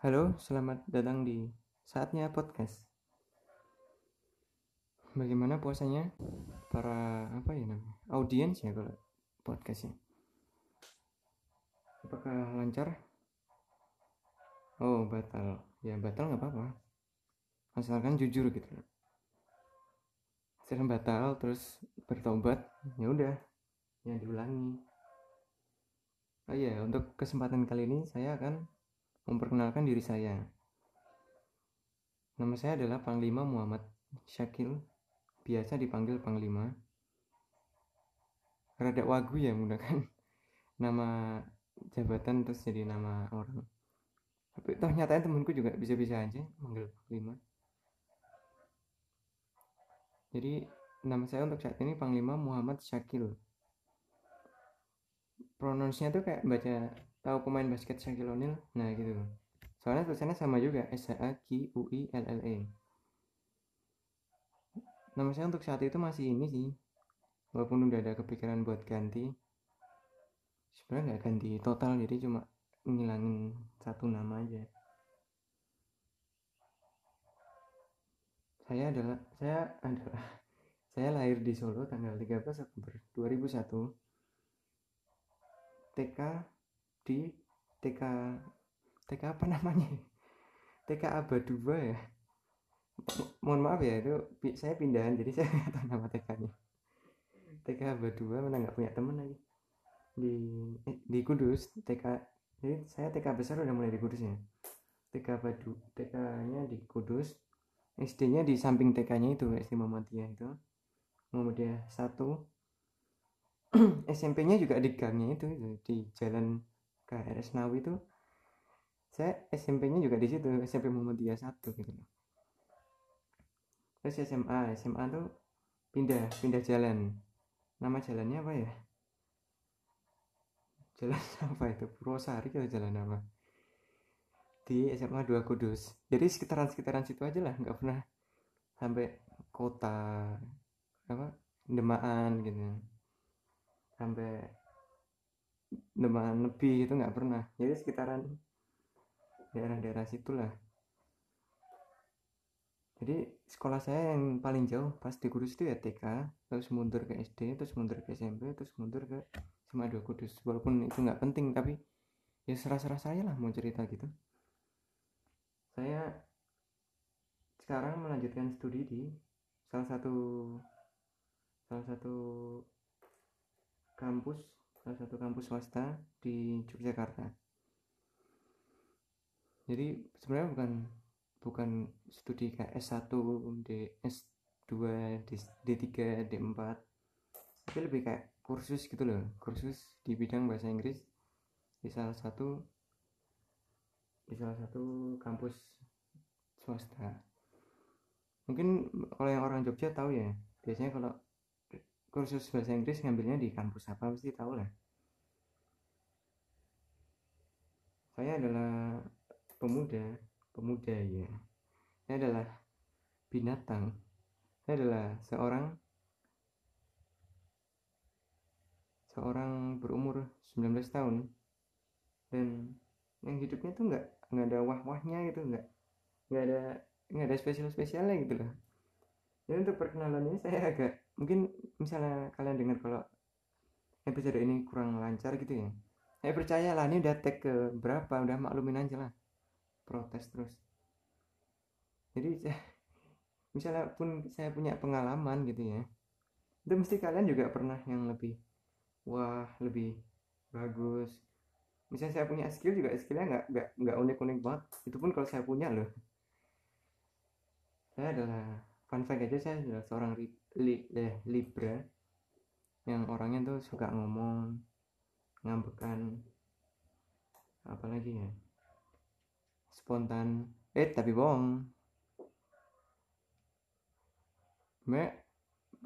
Halo, selamat datang di saatnya podcast. Bagaimana puasanya para apa ya namanya audiens ya kalau podcastnya? Apakah lancar? Oh batal, ya batal nggak apa-apa, asalkan jujur gitu. Asalkan batal terus bertobat, ya udah, ya diulangi. Oh iya, untuk kesempatan kali ini saya akan memperkenalkan diri saya. Nama saya adalah Panglima Muhammad Syakil, biasa dipanggil Panglima. Rada wagu ya menggunakan nama jabatan terus jadi nama orang. Tapi toh nyatanya temanku juga bisa-bisa aja manggil Panglima. Jadi nama saya untuk saat ini Panglima Muhammad Syakil. Pronounce-nya tuh kayak baca tahu pemain basket Shaquille O'Neal? Nah gitu. Soalnya tulisannya sama juga S A Q U I L L E. Nama saya untuk saat itu masih ini sih. Walaupun udah ada kepikiran buat ganti. Sebenarnya nggak ganti total jadi cuma ngilangin satu nama aja. Saya adalah saya adalah saya lahir di Solo tanggal 13 Oktober 2001 TK di TK TK apa namanya? TK Aba 2 ya? Mohon maaf ya itu saya pindahan jadi saya nggak tahu nama TK nya TK Aba 2 mana nggak punya temen lagi. Di eh, di Kudus TK jadi saya TK besar udah mulai di Kudus ya? TK Aba 2 TK nya di Kudus SD nya di samping TK nya itu SD Muhammadiyah itu. Muhammadiyah 1 SMP nya juga di gangnya itu di jalan ke RS Nawi itu saya SMP-nya juga di situ SMP Muhammadiyah 1 gitu loh. Terus SMA SMA tuh pindah pindah jalan. Nama jalannya apa ya? Jalan apa itu? Purwosari atau jalan apa di SMA 2 Kudus. Jadi sekitaran-sekitaran situ aja lah nggak pernah sampai kota apa Demaan gitu. Sampai Demaan lebih itu nggak pernah. Jadi sekitaran daerah-daerah situlah. Jadi sekolah saya yang paling jauh pas di Kudus itu ya TK terus mundur ke SD terus mundur ke SMP terus mundur ke SMA 2 Kudus. Walaupun itu nggak penting tapi ya serah-serah saya lah mau cerita gitu. Saya sekarang melanjutkan studi di salah satu salah satu kampus salah satu kampus swasta di Yogyakarta. Jadi sebenarnya bukan bukan studi kayak S1 D S2 D, D3 D4 tapi lebih kayak kursus gitu loh. Kursus di bidang bahasa Inggris di salah satu di salah satu kampus swasta. Mungkin kalau yang orang Jogja tahu ya biasanya kalau kursus bahasa Inggris ngambilnya di kampus apa pasti tahu lah. Saya adalah pemuda pemuda ya. Saya adalah binatang. Saya adalah seorang seorang berumur 19 tahun. Dan yang hidupnya tuh nggak nggak ada wah-wahnya gitu nggak nggak ada nggak ada spesial spesialnya gitu loh jadi untuk perkenalan ini saya agak mungkin misalnya kalian dengar kalau episode ini kurang lancar gitu ya. Saya percaya lah ini udah tag ke berapa udah maklumin aja lah. Protes terus. Jadi misalnya pun saya punya pengalaman gitu ya. Itu mesti kalian juga pernah yang lebih wah lebih bagus. Misalnya saya punya skill juga skillnya nggak nggak nggak unik unik banget. Itu pun kalau saya punya loh. Saya adalah fun fact aja saya adalah seorang li, eh, libra yang orangnya tuh suka ngomong ngambekan apalagi ya spontan eh tapi bohong. Me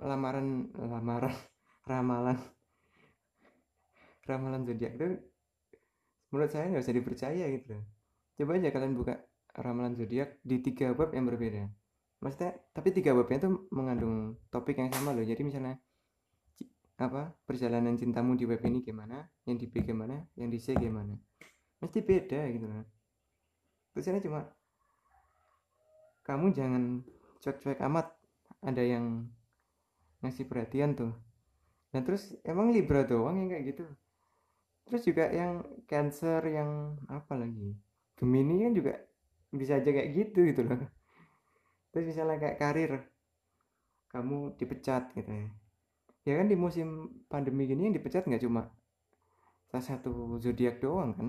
lamaran lamaran ramalan ramalan zodiak itu menurut saya nggak usah dipercaya gitu coba aja kalian buka ramalan zodiak di tiga bab yang berbeda maksudnya tapi tiga babnya itu mengandung topik yang sama loh. Jadi misalnya apa perjalanan cintamu di web ini gimana yang di B gimana yang di C gimana. Mesti beda gitu loh. Tulisannya cuma kamu jangan cuek-cuek amat. Ada yang ngasih perhatian tuh. Dan terus emang Libra doang yang kayak gitu. Terus juga yang Cancer yang apa lagi? Gemini kan juga bisa aja kayak gitu gitu loh terus misalnya kayak karir kamu dipecat gitu ya. Ya kan di musim pandemi gini yang dipecat nggak cuma salah satu zodiak doang kan.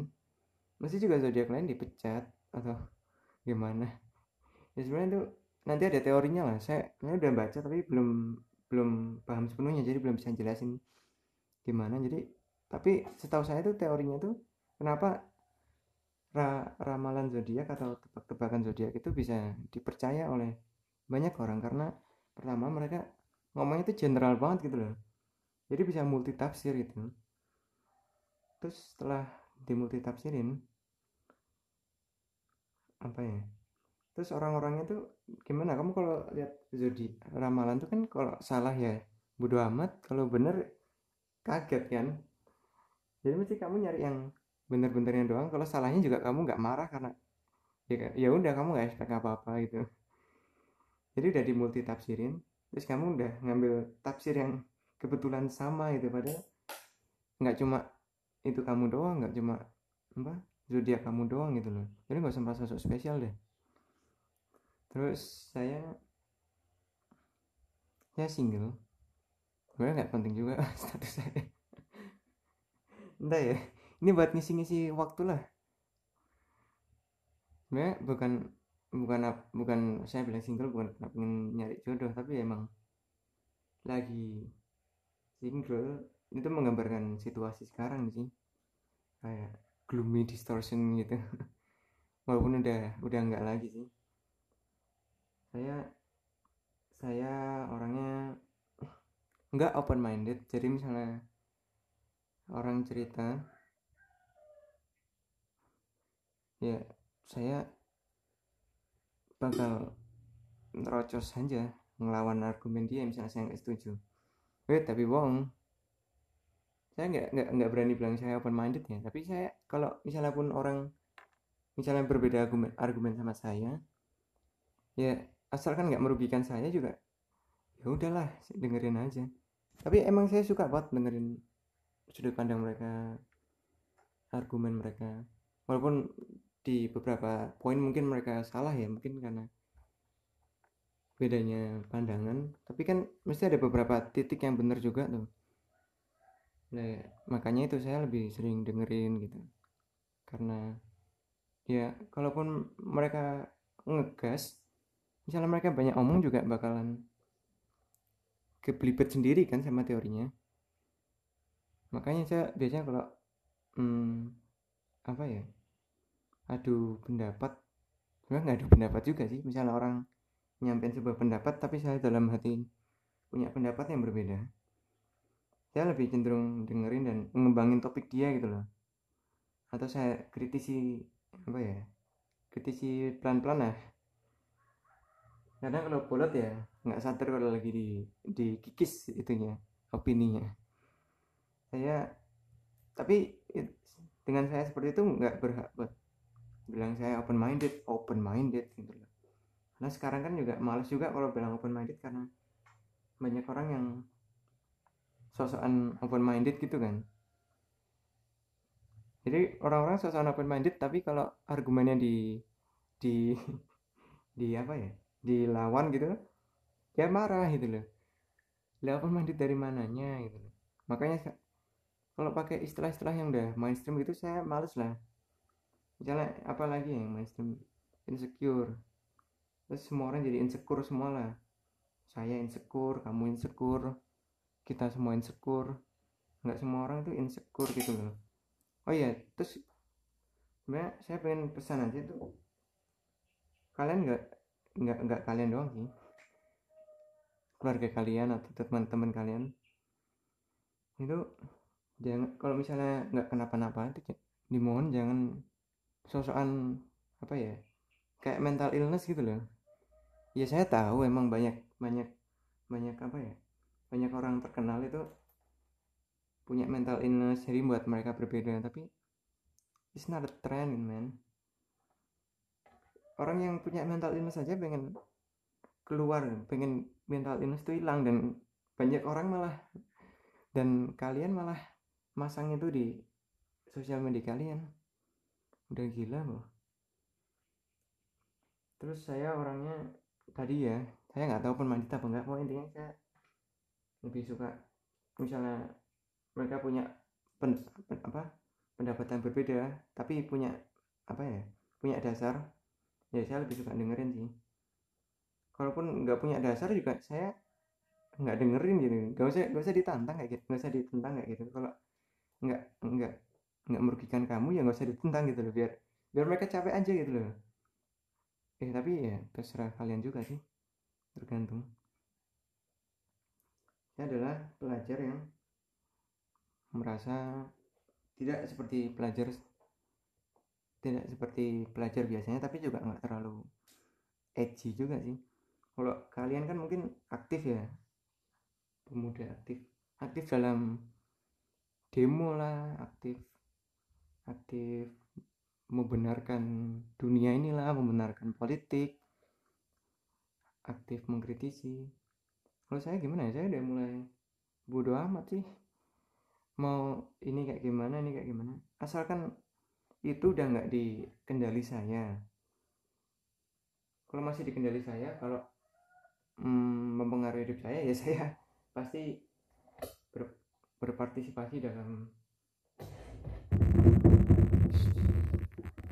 Masih juga zodiak lain dipecat atau gimana. Ya sebenarnya itu nanti ada teorinya lah. Saya ini udah baca tapi belum belum paham sepenuhnya. Jadi belum bisa jelasin gimana. Jadi tapi setahu saya itu teorinya tuh kenapa ra ramalan zodiak atau tebak-tebakan zodiak itu bisa dipercaya oleh banyak orang karena pertama mereka ngomongnya itu general banget gitu loh. Jadi bisa multi tafsir gitu. Terus setelah dimulti tafsirin apa ya terus orang-orangnya tuh gimana? Kamu kalau lihat zodiak ramalan tuh kan kalau salah ya bodo amat. Kalau bener kaget kan? Jadi mesti kamu nyari yang bener-benernya doang. Kalau salahnya juga kamu nggak marah karena ya ya udah kamu nggak expect apa-apa gitu. Jadi udah dimulti tafsirin terus kamu udah ngambil tafsir yang kebetulan sama gitu. Padahal nggak cuma itu kamu doang nggak cuma apa zodiak kamu doang gitu loh. Jadi nggak usah merasa spesial deh. Terus saya saya single. Sebenarnya nggak penting juga status saya. Entah ya ini buat ngisi-ngisi waktu lah sebenarnya bukan bukan bukan saya bilang single bukan pengen nyari jodoh tapi emang lagi single. Itu menggambarkan situasi sekarang sih. Kayak gloomy distortion gitu. Walaupun udah udah enggak lagi sih. Saya saya orangnya enggak open minded jadi misalnya orang cerita ya saya bakal nerocos saja ngelawan argumen dia misalnya saya nggak setuju. Eh tapi bohong. Saya nggak nggak nggak berani bilang saya open minded ya. Tapi saya kalau misalnya pun orang misalnya berbeda argumen argumen sama saya ya asalkan nggak merugikan saya juga ya udahlah dengerin aja. Tapi emang saya suka banget dengerin sudut pandang mereka argumen mereka walaupun di beberapa poin mungkin mereka salah ya mungkin karena bedanya pandangan. Tapi kan mesti ada beberapa titik yang benar juga tuh. Nah makanya itu saya lebih sering dengerin gitu. Karena ya kalaupun mereka ngegas misalnya mereka banyak omong juga bakalan kebelibet sendiri kan sama teorinya. Makanya saya biasanya kalau hmm, apa ya adu pendapat. Sebenarnya nggak adu pendapat juga sih. Misalnya orang nyampein sebuah pendapat tapi saya dalam hati punya pendapat yang berbeda. Saya lebih cenderung dengerin dan mengembangin topik dia gitu loh. Atau saya kritisi apa ya kritisi pelan-pelan lah. Karena kalau bolot ya nggak sadar kalau lagi di dikikis itunya opininya. Saya tapi dengan saya seperti itu nggak berhak buat bilang saya open minded open minded gitu loh. Karena sekarang kan juga males juga kalau bilang open minded karena banyak orang yang sosokan open minded gitu kan. Jadi orang-orang sosokan open minded tapi kalau argumennya di di di apa ya? Dilawan gitu ya marah gitu loh. Lah open minded dari mananya gitu loh. Makanya kalau pakai istilah-istilah yang udah mainstream gitu saya males lah misalnya apa lagi yang mainstream insecure terus semua orang jadi insecure semua lah saya insecure kamu insecure kita semua insecure nggak semua orang itu insecure gitu loh oh iya terus sebenarnya saya pengen pesan aja tuh kalian nggak nggak nggak kalian doang sih keluarga kalian atau teman-teman kalian itu jangan kalau misalnya nggak kenapa-napa itu dimohon jangan sosokan apa ya kayak mental illness gitu loh. Ya saya tahu emang banyak banyak banyak apa ya banyak orang terkenal itu punya mental illness. Jadi buat mereka berbeda tapi it's not a trend man. Orang yang punya mental illness saja pengen keluar pengen mental illness itu hilang dan banyak orang malah dan kalian malah masang itu di sosial media kalian udah gila loh. Terus saya orangnya tadi ya saya nggak tahu pemandit apa enggak mau intinya saya lebih suka misalnya mereka punya pen, pen, apa pendapatan berbeda tapi punya apa ya punya dasar ya saya lebih suka dengerin sih. Kalaupun nggak punya dasar juga saya nggak dengerin gitu. Nggak usah nggak usah ditantang kayak gitu nggak usah ditentang kayak gitu. Kalau nggak nggak nggak merugikan kamu ya nggak usah ditentang gitu loh biar biar mereka capek aja gitu loh. Eh tapi ya terserah kalian juga sih tergantung. Saya adalah pelajar yang merasa tidak seperti pelajar tidak seperti pelajar biasanya tapi juga nggak terlalu edgy juga sih. Kalau kalian kan mungkin aktif ya pemuda aktif aktif dalam demo lah aktif aktif membenarkan dunia inilah membenarkan politik aktif mengkritisi. Kalau saya gimana ya? Saya udah mulai bodoh amat sih. Mau ini kayak gimana ini kayak gimana. Asalkan itu udah nggak di kendali saya. Kalau masih di kendali saya kalau mm, mempengaruhi hidup saya ya saya pasti ber, berpartisipasi dalam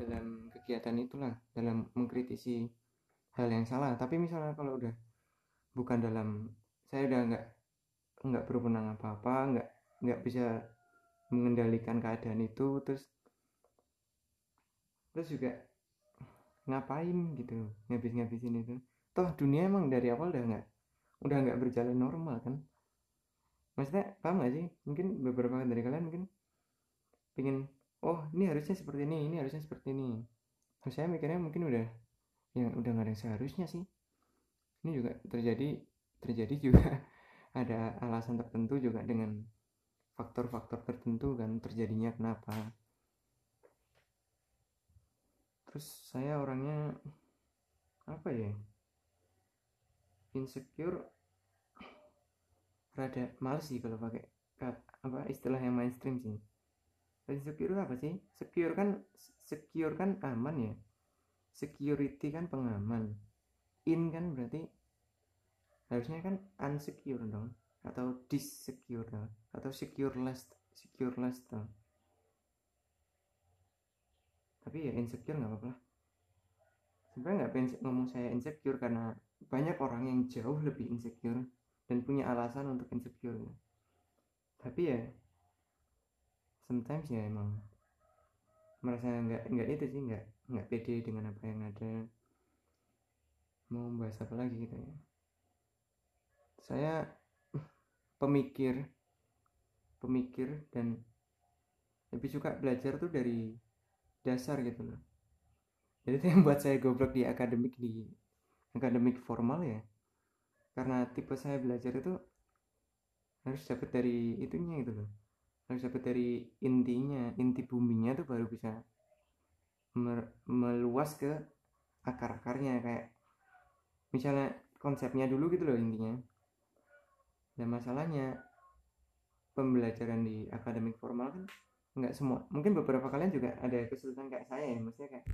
dalam kegiatan itulah dalam mengkritisi hal yang salah. Tapi misalnya kalau udah bukan dalam saya udah nggak nggak berwenang apa apa nggak nggak bisa mengendalikan keadaan itu terus terus juga ngapain gitu ngabis-ngabisin itu. Toh dunia emang dari awal udah nggak udah nggak berjalan normal kan. Maksudnya paham gak sih? Mungkin beberapa dari kalian mungkin pengen oh ini harusnya seperti ini ini harusnya seperti ini. Terus saya mikirnya mungkin udah yang udah nggak ada yang seharusnya sih. Ini juga terjadi terjadi juga ada alasan tertentu juga dengan faktor-faktor tertentu kan terjadinya kenapa. Terus saya orangnya apa ya? Insecure. Rada males sih kalau pakai apa istilah yang mainstream sih insecure apa sih? Secure kan secure kan aman ya? Security kan pengaman. In kan berarti harusnya kan unsecure dong atau dissecure dong. atau secureless secureless dong. Tapi ya insecure nggak apa-apa sebenarnya nggak pengen ngomong saya insecure karena banyak orang yang jauh lebih insecure dan punya alasan untuk insecure tapi ya sometimes ya emang merasa nggak nggak itu sih nggak nggak pede dengan apa yang ada. Mau bahas apa lagi gitu ya? Saya pemikir pemikir dan lebih suka belajar tuh dari dasar gitu loh. Jadi itu yang buat saya goblok di akademik di akademik formal ya. Karena tipe saya belajar itu harus dapat dari itunya gitu loh harus dapat dari intinya inti buminya tuh baru bisa meluas ke akar-akarnya. Kayak misalnya konsepnya dulu gitu loh intinya. Dan masalahnya pembelajaran di akademik formal kan nggak semua mungkin beberapa kalian juga ada kesulitan kayak saya ya. Maksudnya kayak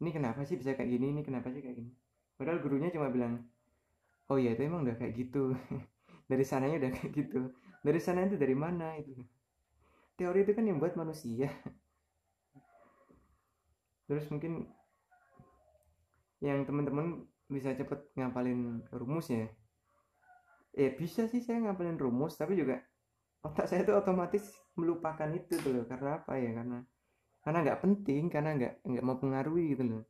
ini kenapa sih bisa kayak gini? Ini kenapa sih kayak gini? Padahal gurunya cuma bilang oh iya itu emang udah kayak gitu. Dari sananya udah kayak gitu. Dari sana itu dari mana itu teori itu kan yang buat manusia. Terus mungkin yang teman-teman bisa cepet ngapalin rumus ya. Eh bisa sih saya ngapalin rumus tapi juga otak saya tuh otomatis melupakan itu tuh loh. Karena apa ya? Karena karena nggak penting karena nggak nggak mau pengaruhi gitu loh.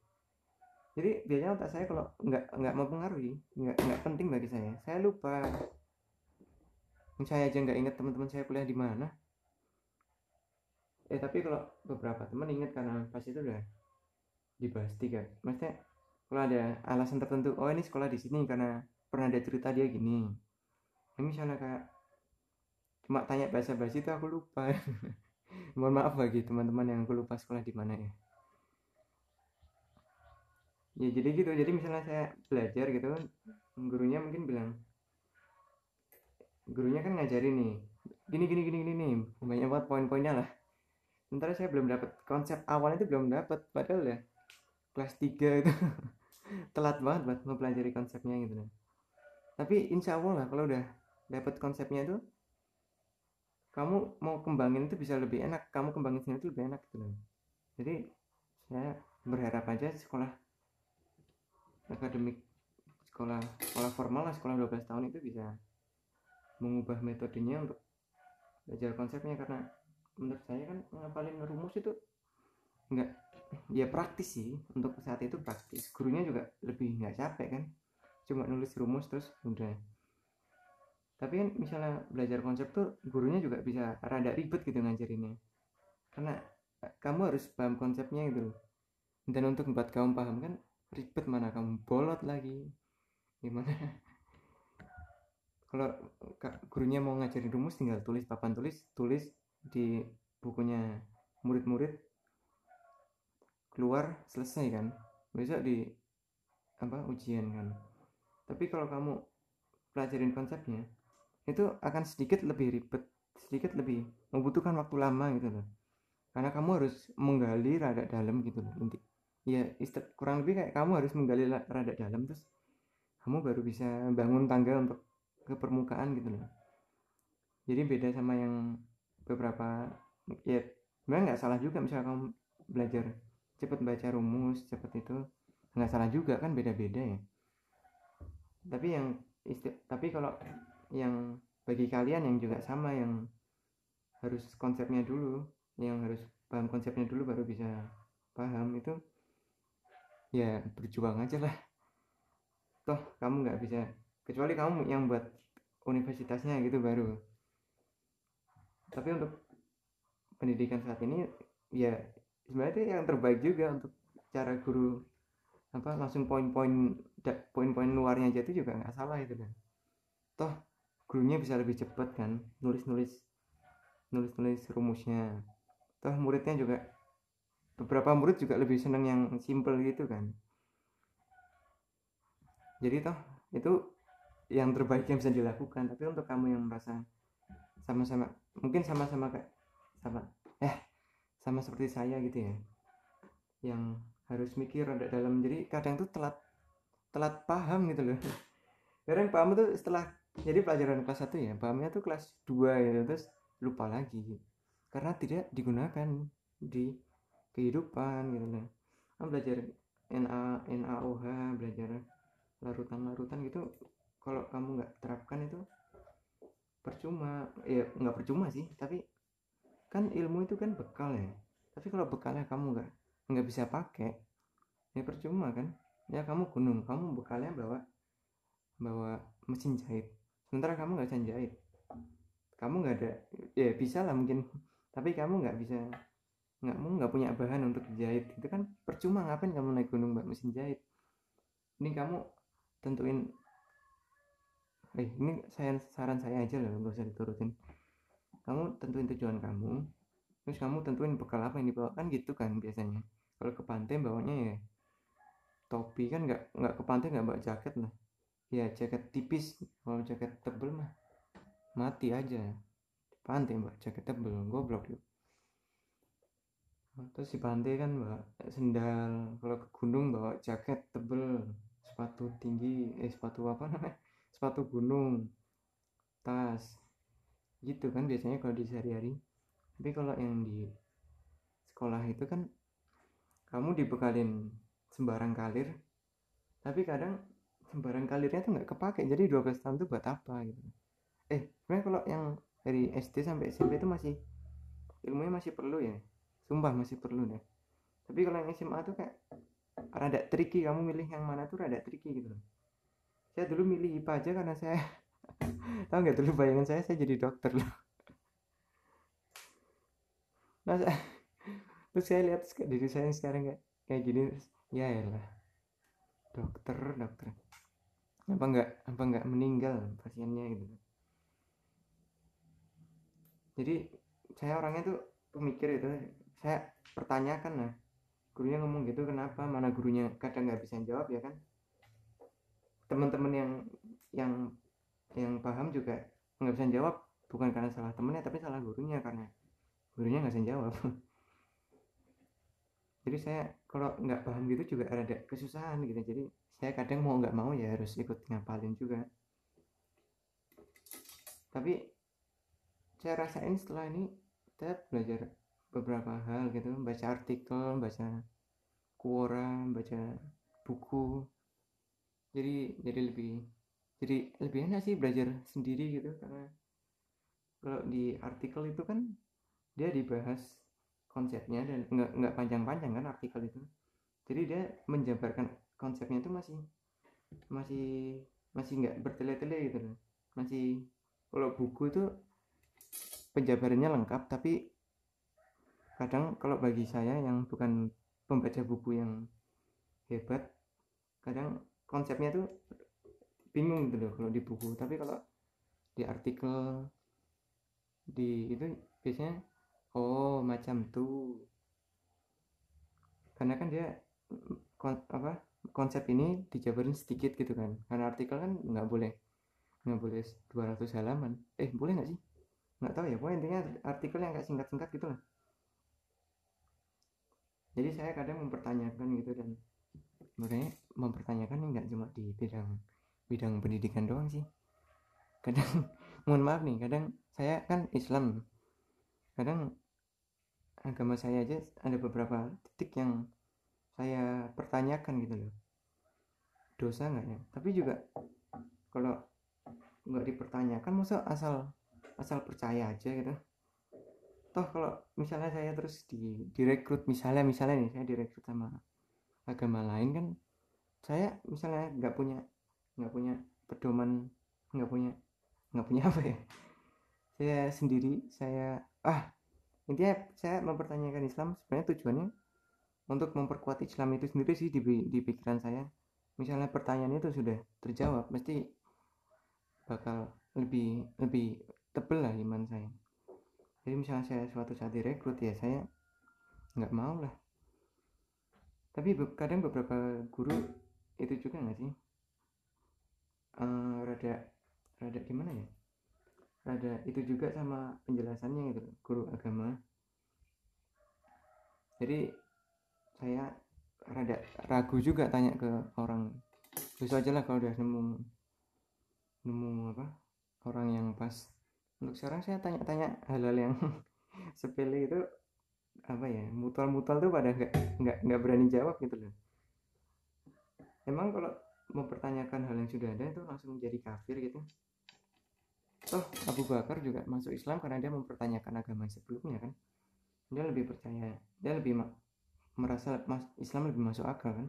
Jadi biasanya otak saya kalau nggak nggak mau pengaruhi nggak nggak penting bagi saya saya lupa. Saya aja nggak ingat teman-teman saya kuliah di mana eh tapi kalau beberapa teman ingat karena pas itu udah dibahas tiga maksudnya kalau ada alasan tertentu oh ini sekolah di sini karena pernah ada cerita dia gini. Ini misalnya kayak cuma tanya bahasa basi itu aku lupa. Mohon maaf bagi teman-teman yang aku lupa sekolah di mana ya. Ya jadi gitu. Jadi misalnya saya belajar gitu gurunya mungkin bilang gurunya kan ngajarin nih gini gini gini gini nih banyak banget poin-poinnya lah sementara saya belum dapat konsep awal itu belum dapat padahal ya kelas 3 itu telat banget buat mempelajari konsepnya gitu tapi insya Allah lah kalau udah dapat konsepnya itu kamu mau kembangin itu bisa lebih enak kamu kembangin sendiri itu lebih enak gitu loh. Jadi saya berharap aja sekolah akademik sekolah sekolah formal lah sekolah 12 tahun itu bisa mengubah metodenya untuk belajar konsepnya karena menurut saya kan ngapalin rumus itu enggak ya praktis sih. Untuk saat itu praktis. Gurunya juga lebih nggak capek kan. Cuma nulis rumus terus udah. Tapi kan misalnya belajar konsep tuh gurunya juga bisa rada ribet gitu ngajarinnya. Karena eh, kamu harus paham konsepnya gitu dan untuk membuat kamu paham kan ribet mana kamu bolot lagi. Gimana? Kalau gurunya mau ngajarin rumus tinggal tulis papan tulis tulis di bukunya murid-murid keluar selesai kan? Besok di apa ujian kan? Tapi kalau kamu pelajarin konsepnya itu akan sedikit lebih ribet sedikit lebih membutuhkan waktu lama gitu loh. Karena kamu harus menggali rada dalam gitu loh. Inti ya kurang lebih kayak kamu harus menggali rada dalam terus kamu baru bisa bangun tangga untuk ke permukaan gitu loh. Jadi beda sama yang beberapa ya sebenarnya nggak salah juga misalnya kamu belajar cepet baca rumus cepet itu nggak salah juga kan beda-beda ya. Tapi yang tapi kalau yang bagi kalian yang juga sama yang harus konsepnya dulu yang harus paham konsepnya dulu baru bisa paham itu ya berjuang aja lah. Toh kamu nggak bisa kecuali kamu yang buat universitasnya gitu baru tapi untuk pendidikan saat ini ya sebenarnya itu yang terbaik juga untuk cara guru apa langsung poin-poin poin-poin luarnya aja itu juga nggak salah itu kan. Toh gurunya bisa lebih cepat kan nulis-nulis nulis-nulis rumusnya. Toh muridnya juga beberapa murid juga lebih seneng yang simple gitu kan. Jadi toh itu yang terbaik yang bisa dilakukan. Tapi untuk kamu yang merasa sama-sama mungkin sama-sama kayak sama eh sama seperti saya gitu ya. Yang harus mikir ada dalam. Jadi kadang tuh telat telat paham gitu loh. Kadang paham tuh setelah jadi pelajaran kelas 1 ya pahamnya tuh kelas 2 ya terus lupa lagi. Karena tidak digunakan di kehidupan gitu nah kan belajar NA NaOH belajar larutan-larutan gitu kalau kamu nggak terapkan itu percuma. Ya nggak percuma sih tapi kan ilmu itu kan bekal ya. Tapi kalau bekalnya kamu nggak nggak bisa pakai ya percuma kan. Ya kamu gunung kamu bekalnya bawa bawa mesin jahit. Sementara kamu nggak bisa jahit. Kamu nggak ada ya bisa lah mungkin. Tapi kamu nggak bisa nggak mau nggak punya bahan untuk jahit. Itu kan percuma ngapain kamu naik gunung buat mesin jahit? Ini kamu tentuin eh ini saya saran saya aja loh nggak usah diturutin. Kamu tentuin tujuan kamu terus kamu tentuin bekal apa yang dibawa. Kan gitu kan biasanya. Kalau ke pantai bawanya ya topi kan nggak nggak ke pantai nggak bawa jaket lah. Ya jaket tipis kalau jaket tebel mah. Mati aja. Pantai mbak jaket tebel goblok yuk. Terus si pantai kan bawa sendal kalau ke gunung bawa jaket tebel sepatu tinggi eh sepatu apa namanya sepatu gunung tas gitu kan biasanya kalau di sehari-hari. Tapi kalau yang di sekolah itu kan kamu dibekalin sembarang kalir tapi kadang sembarang kalirnya tuh nggak kepake jadi 12 tahun tuh buat apa gitu. Eh sebenarnya kalau yang dari SD sampai SMP itu masih ilmunya masih perlu ya sumpah masih perlu deh. Tapi kalau yang SMA tuh kayak rada tricky kamu milih yang mana tuh rada tricky gitu saya dulu milih IPA aja karena saya tahu nggak dulu bayangan saya saya jadi dokter loh. Nah terus saya lihat diri saya sekarang kayak kayak gini ya lah dokter dokter. Apa enggak apa enggak meninggal pasiennya gitu. Jadi saya orangnya tuh pemikir itu saya pertanyakan lah. Gurunya ngomong gitu kenapa? Mana gurunya? Kadang nggak bisa jawab ya kan teman-teman yang yang yang paham juga nggak bisa jawab bukan karena salah temennya tapi salah gurunya karena gurunya nggak bisa jawab. Jadi saya kalau nggak paham gitu juga ada kesusahan gitu. Jadi saya kadang mau nggak mau ya harus ikut ngapalin juga. Tapi saya rasain setelah ini saya belajar beberapa hal gitu. Baca artikel baca quora baca buku jadi jadi lebih jadi lebih enak sih belajar sendiri gitu karena kalau di artikel itu kan dia dibahas konsepnya dan nggak nggak panjang-panjang kan artikel itu. Jadi dia menjabarkan konsepnya itu masih masih masih nggak bertele-tele gitu masih kalau buku itu penjabarannya lengkap tapi kadang kalau bagi saya yang bukan pembaca buku yang hebat kadang konsepnya tuh bingung gitu loh kalau di buku. Tapi kalau di artikel di itu biasanya oh macam tuh karena kan dia kon, apa konsep ini dijabarin sedikit gitu kan. Karena artikel kan nggak boleh nggak boleh 200 halaman. Eh boleh nggak sih? Nggak tahu ya pokoknya intinya artikel yang kayak singkat-singkat gitu lah. Jadi saya kadang mempertanyakan gitu dan sebenarnya mempertanyakan nggak cuma di bidang bidang pendidikan doang sih. Kadang mohon maaf nih kadang saya kan Islam. Kadang agama saya aja ada beberapa titik yang saya pertanyakan gitu loh. Dosa nggak ya? Tapi juga kalau nggak dipertanyakan masa asal asal percaya aja gitu. Toh kalau misalnya saya terus di direkrut misalnya misalnya nih saya direkrut sama agama lain kan saya misalnya nggak punya nggak punya pedoman nggak punya nggak punya apa ya? Saya sendiri saya ah intinya saya mempertanyakan Islam sebenarnya tujuannya untuk memperkuat Islam itu sendiri sih di, di pikiran saya. Misalnya pertanyaan itu sudah terjawab mesti bakal lebih lebih tebel lah iman saya. Jadi misalnya saya suatu saat direkrut ya saya nggak mau lah tapi kadang beberapa guru itu juga nggak sih? Uh, rada rada gimana ya? Rada itu juga sama penjelasannya gitu guru agama. Jadi saya rada ragu juga tanya ke orang. Bisa aja lah kalau udah nemu nemu apa orang yang pas. Untuk sekarang saya tanya-tanya hal-hal yang sepele itu apa ya mutual-mutual tuh pada nggak nggak nggak berani jawab gitu loh. Emang kalau mempertanyakan hal yang sudah ada itu langsung jadi kafir gitu. Toh Abu Bakar juga masuk Islam karena dia mempertanyakan agama sebelumnya kan. Dia lebih percaya dia lebih merasa mas, Islam lebih masuk akal kan.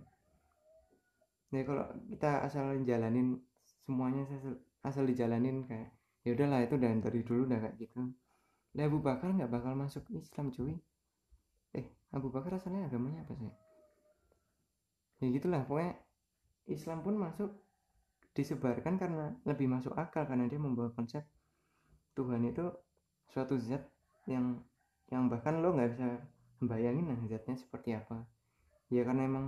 Jadi kalau kita asal jalanin semuanya asal dijalanin kayak ya udahlah itu dan dari dulu udah kayak gitu. Lah Abu Bakar nggak bakal masuk Islam cuy Abu Bakar asalnya agamanya apa sih? Ya gitulah pokoknya Islam pun masuk disebarkan karena lebih masuk akal karena dia membawa konsep Tuhan itu suatu zat yang yang bahkan lo nggak bisa bayangin lah zatnya seperti apa. Ya karena emang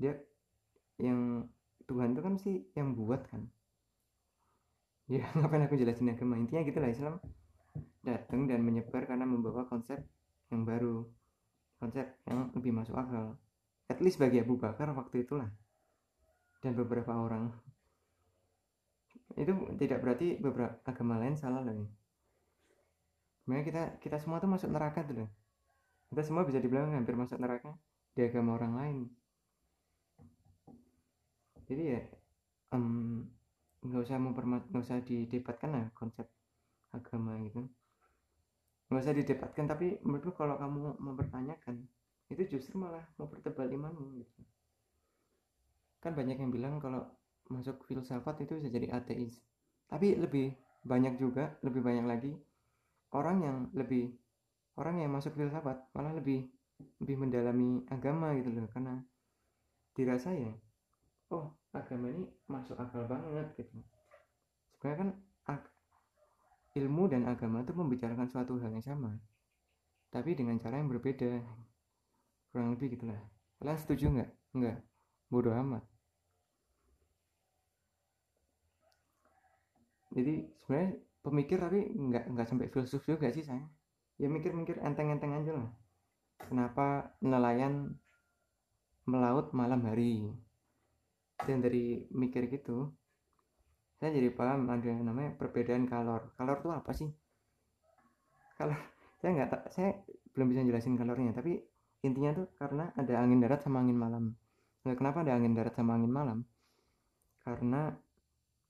dia yang Tuhan itu kan sih yang buat kan. Ya ngapain aku jelasin agama? Intinya gitulah Islam datang dan menyebar karena membawa konsep yang baru konsep yang lebih masuk akal. At least bagi Abu Bakar waktu itulah. Dan beberapa orang. Itu tidak berarti beberapa agama lain salah loh Sebenarnya kita kita semua tuh masuk neraka tuh loh. Kita semua bisa dibilang hampir masuk neraka di agama orang lain. Jadi ya um, nggak usah mempermat nggak usah didebatkan lah konsep agama gitu nggak usah didebatkan tapi menurutku kalau kamu mempertanyakan itu justru malah mempertebal imanmu gitu. Kan banyak yang bilang kalau masuk filsafat itu bisa jadi ateis. Tapi lebih banyak juga lebih banyak lagi orang yang lebih orang yang masuk filsafat malah lebih lebih mendalami agama gitu loh. Karena dirasa ya oh agama ini masuk akal banget gitu. Sebenarnya kan ilmu dan agama itu membicarakan suatu hal yang sama tapi dengan cara yang berbeda kurang lebih gitulah kalian setuju nggak? Nggak. Bodoh amat. Jadi sebenarnya pemikir tapi nggak nggak sampai filsuf juga sih saya ya mikir-mikir enteng-enteng aja lah. Kenapa nelayan melaut malam hari? Dan dari mikir gitu saya jadi paham ada yang namanya perbedaan kalor. Kalor itu apa sih? Kalor saya nggak saya belum bisa jelasin kalornya tapi intinya tuh karena ada angin darat sama angin malam. Nah, kenapa ada angin darat sama angin malam? Karena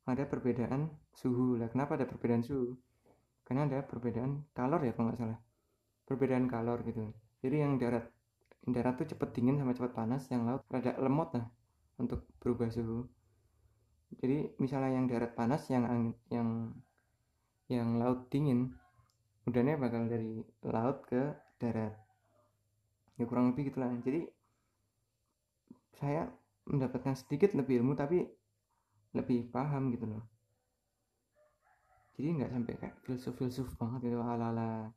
ada perbedaan suhu. Lah kenapa ada perbedaan suhu? Karena ada perbedaan kalor ya kalau nggak salah. Perbedaan kalor gitu. Jadi yang darat darat tuh cepet dingin sama cepet panas yang laut rada lemot lah untuk berubah suhu jadi misalnya yang darat panas yang yang yang laut dingin udahnya bakal dari laut ke darat. Ya kurang lebih gitulah. Jadi saya mendapatkan sedikit lebih ilmu tapi lebih paham gitu loh. Jadi nggak sampai kayak filsuf-filsuf banget gitu ala-ala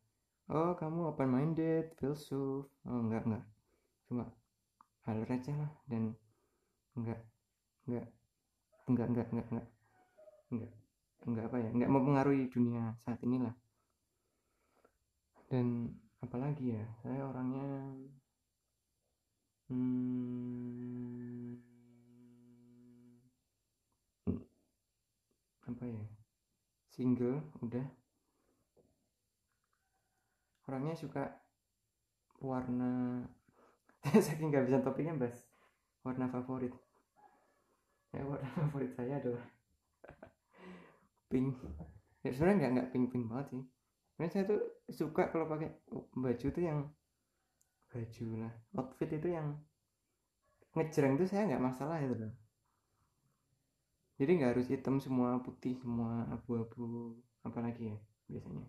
oh kamu open minded filsuf. Oh enggak enggak cuma hal receh lah dan enggak enggak enggak enggak enggak enggak. Enggak enggak apa ya enggak mempengaruhi dunia saat inilah. Dan apalagi ya saya orangnya hmm, apa ya single udah. Orangnya suka warna saking nggak bisa topiknya bahas warna favorit ya warna favorit saya adalah pink. Ya sebenarnya nggak nggak pink pink banget sih. Sebenarnya saya tuh suka kalau pakai baju tuh yang baju lah outfit itu yang ngejreng tuh saya nggak masalah itu loh. Jadi nggak harus hitam semua putih semua abu-abu apalagi ya biasanya.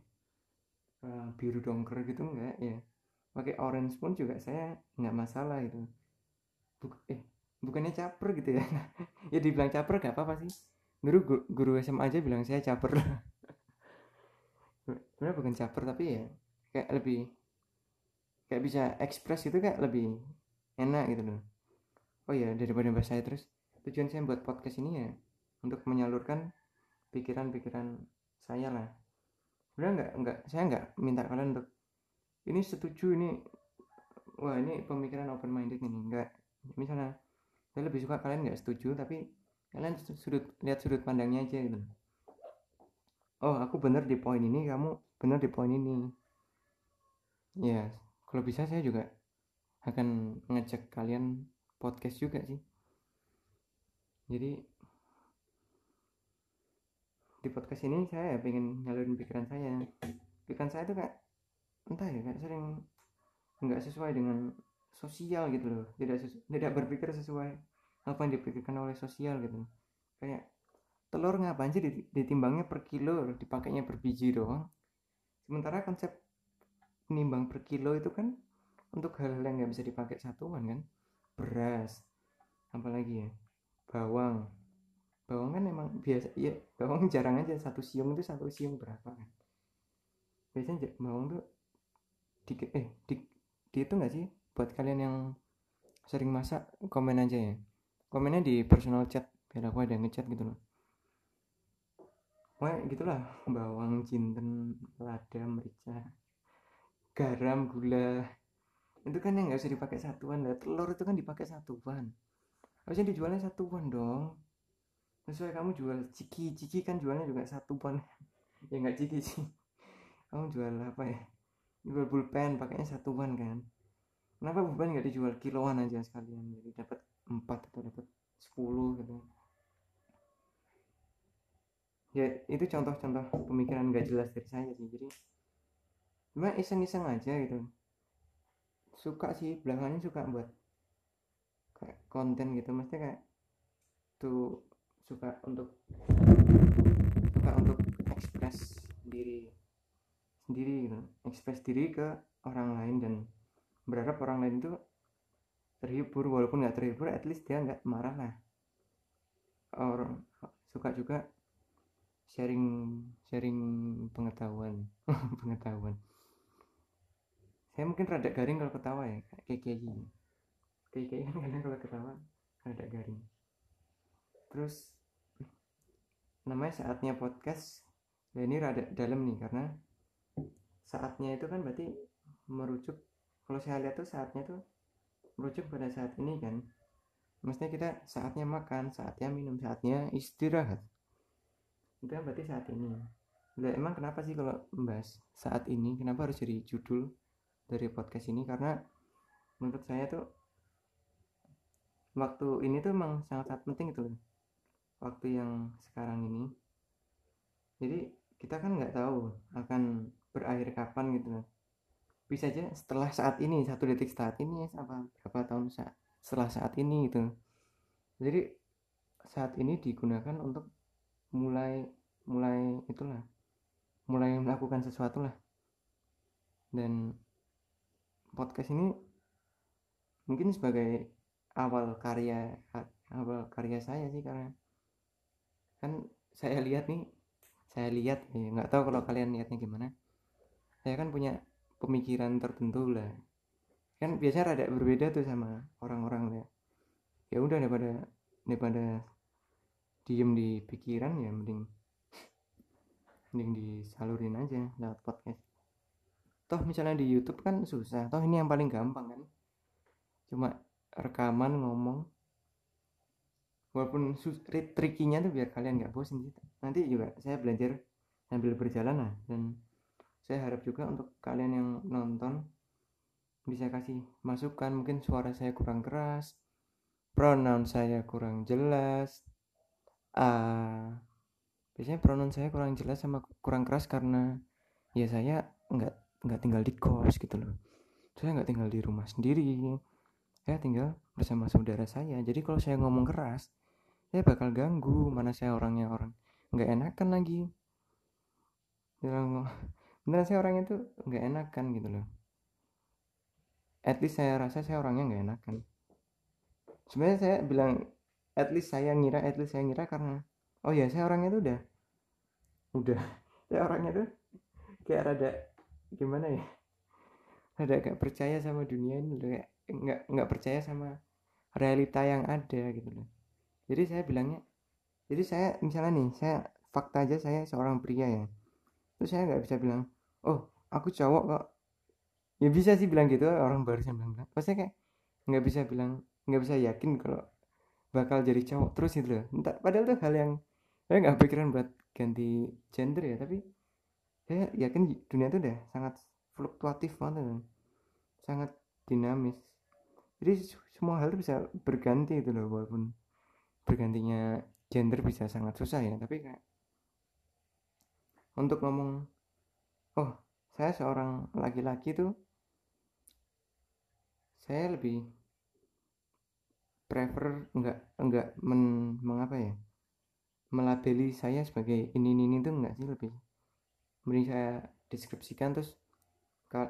Uh, biru dongker gitu enggak ya. Pakai orange pun juga saya nggak masalah itu Buk eh bukannya caper gitu ya. Ya dibilang caper gak apa-apa sih. Guru guru SMA aja bilang saya caper. Sebenarnya bukan caper tapi ya kayak lebih kayak bisa ekspres itu kayak lebih enak gitu loh. Oh ya daripada bahasa saya terus. Tujuan saya buat podcast ini ya untuk menyalurkan pikiran-pikiran saya lah. Sebenarnya nggak nggak saya nggak minta kalian untuk ini setuju ini wah ini pemikiran open minded ini enggak misalnya saya lebih suka kalian nggak setuju tapi kalian sudut lihat sudut pandangnya aja gitu. Oh aku bener di poin ini kamu bener di poin ini. Ya kalau bisa saya juga akan ngecek kalian podcast juga sih. Jadi di podcast ini saya pengen nyalurin pikiran saya. Pikiran saya tuh kayak entah ya kayak sering nggak sesuai dengan sosial gitu loh tidak tidak berpikir sesuai apa yang dipikirkan oleh sosial gitu kayak telur ngapain sih ditimbangnya per kilo dipakainya per biji doang sementara konsep nimbang per kilo itu kan untuk hal-hal yang nggak bisa dipakai satuan kan beras apalagi ya bawang bawang kan emang biasa ya bawang jarang aja satu siung itu satu siung berapa kan biasanya bawang tuh di eh di, di itu nggak sih buat kalian yang sering masak komen aja ya komennya di personal chat biar aku ada ngechat gitu loh Wah, gitulah bawang, jinten, lada, merica, garam, gula. Itu kan yang nggak usah dipakai satuan lah. Telur itu kan dipakai satuan. Harusnya dijualnya satuan dong sesuai kamu jual ciki ciki kan jualnya juga satu pon ya nggak ciki sih kamu jual apa ya jual pulpen pakainya satuan kan kenapa pulpen nggak dijual? Kiloan aja sekalian. Jadi dapat empat atau dapat sepuluh gitu. Ya itu contoh-contoh pemikiran gak jelas dari saya sih. Jadi cuma iseng-iseng aja gitu. Suka sih belakangnya suka buat kayak konten gitu. Maksudnya kayak tuh suka untuk suka untuk ekspres diri sendiri gitu. Ekspres diri ke orang lain dan berharap orang lain itu terhibur walaupun nggak terhibur at least dia nggak marah lah. Orang suka juga sharing sharing pengetahuan pengetahuan. Saya mungkin rada garing kalau ketawa ya kayak kayak gini. Kayak kayak kan kadang kalau ketawa rada garing. Terus namanya saatnya podcast. Ya ini rada dalam nih karena saatnya itu kan berarti merujuk kalau saya lihat tuh saatnya tuh merujuk pada saat ini kan. Maksudnya kita saatnya makan saatnya minum saatnya istirahat. Itu kan berarti saat ini. Lah, emang kenapa sih kalau membahas saat ini? Kenapa harus jadi judul dari podcast ini? Karena menurut saya tuh waktu ini tuh emang sangat-sangat penting itu loh. Waktu yang sekarang ini. Jadi kita kan nggak tahu akan berakhir kapan gitu loh bisa aja setelah saat ini satu detik saat ini apa berapa tahun saat setelah saat ini gitu. Jadi saat ini digunakan untuk mulai mulai itulah mulai melakukan sesuatu lah. Dan podcast ini mungkin sebagai awal karya awal karya saya sih karena kan saya lihat nih saya lihat ya nggak tahu kalau kalian lihatnya gimana. Saya kan punya pemikiran tertentu lah. Kan biasanya rada berbeda tuh sama orang-orang ya ya udah daripada daripada diem di pikiran ya mending mending disalurin aja lewat podcast. Toh misalnya di YouTube kan susah. Toh ini yang paling gampang kan. Cuma rekaman ngomong. Walaupun trikinya tuh biar kalian nggak bosan gitu. Nanti juga saya belajar sambil berjalan lah dan saya harap juga untuk kalian yang nonton bisa kasih masukan. Mungkin suara saya kurang keras pronoun saya kurang jelas. Ah biasanya pronoun saya kurang jelas sama kurang keras karena ya saya nggak nggak tinggal di kos gitu loh. Saya nggak tinggal di rumah sendiri. Saya tinggal bersama saudara saya. Jadi kalau saya ngomong keras saya bakal ganggu mana saya orangnya orang nggak enakan lagi. Bilang beneran saya orangnya tuh nggak enakan gitu loh. At least saya rasa saya orangnya nggak enakan sebenarnya saya bilang at least saya ngira at least saya ngira karena oh ya saya orangnya tuh udah udah saya orangnya tuh kayak rada gimana ya ada gak percaya sama dunia ini loh kayak nggak nggak percaya sama realita yang ada gitu loh. Jadi saya bilangnya jadi saya misalnya nih saya fakta aja saya seorang pria ya terus saya nggak bisa bilang oh aku cowok kok. Ya bisa sih bilang gitu orang barusan bilang bilang pasti kayak nggak bisa bilang nggak bisa yakin kalau bakal jadi cowok terus gitu loh. Entah padahal tuh hal yang saya nggak pikiran buat ganti gender ya tapi saya yakin dunia itu udah sangat fluktuatif banget kan sangat dinamis. Jadi semua hal bisa berganti itu loh walaupun bergantinya gender bisa sangat susah ya tapi kayak untuk ngomong oh saya seorang laki-laki tuh saya lebih prefer enggak enggak men, mengapa ya melabeli saya sebagai ini ini, ini tuh enggak sih lebih. Mending saya deskripsikan terus ke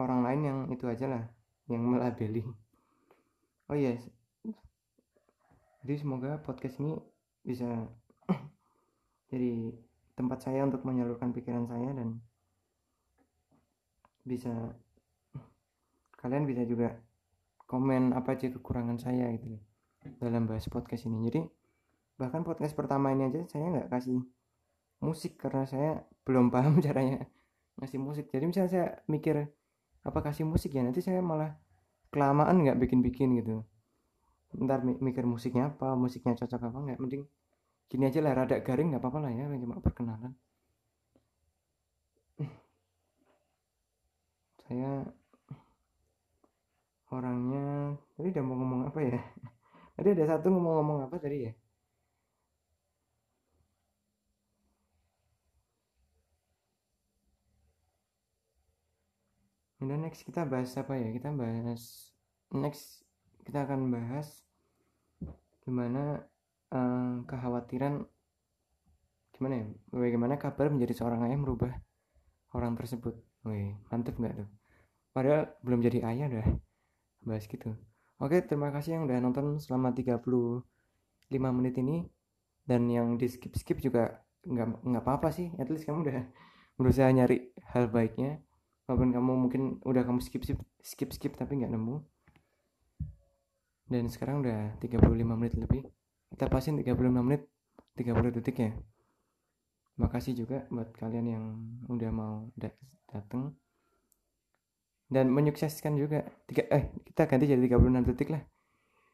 orang lain yang itu aja lah yang melabeli. Oh yes jadi semoga podcast ini bisa jadi tempat saya untuk menyalurkan pikiran saya dan bisa kalian bisa juga komen apa aja kekurangan saya gitu dalam bahas podcast ini. Jadi bahkan podcast pertama ini aja saya nggak kasih musik karena saya belum paham caranya ngasih musik. Jadi misalnya saya mikir apa kasih musik ya? Nanti saya malah kelamaan nggak bikin-bikin gitu. Ntar mikir musiknya apa musiknya cocok apa nggak. Mending gini aja lah rada garing nggak apa-apa lah ya cuma perkenalan. Saya orangnya tadi udah mau ngomong apa ya? Tadi ada satu ngomong-ngomong apa tadi ya? Udah next kita bahas apa ya? Kita bahas next kita akan bahas gimana uh, kekhawatiran gimana ya? Bagaimana kabar menjadi seorang ayah merubah orang tersebut. Wih, mantep nggak tuh? Padahal belum jadi ayah udah bahas gitu. Oke, terima kasih yang udah nonton selama 35 menit ini dan yang di skip skip juga nggak nggak apa-apa sih. At least kamu udah berusaha nyari hal baiknya walaupun kamu mungkin udah kamu skip skip skip skip tapi nggak nemu dan sekarang udah 35 menit lebih kita pasin 35 menit 30 detik ya. Makasih juga buat kalian yang udah mau datang dan menyukseskan juga tiga eh kita ganti jadi 36 detik lah.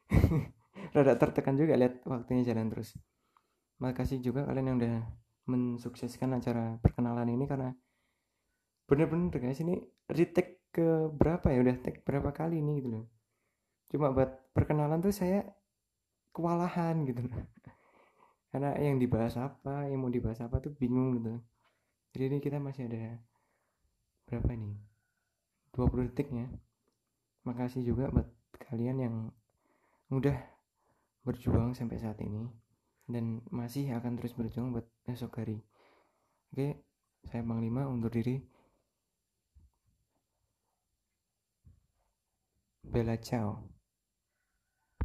Rada tertekan juga lihat waktunya jalan terus. Makasih juga kalian yang udah mensukseskan acara perkenalan ini karena bener-bener guys ini retake ke berapa ya? Udah take berapa kali ini gitu loh. Cuma buat perkenalan tuh saya kewalahan gitu. Karena yang dibahas apa yang mau dibahas apa tuh bingung gitu. Jadi ini kita masih ada berapa ini? 20 detik ya. Makasih juga buat kalian yang udah berjuang sampai saat ini dan masih akan terus berjuang buat esok hari. Oke saya Bang Lima undur diri. Bella ciao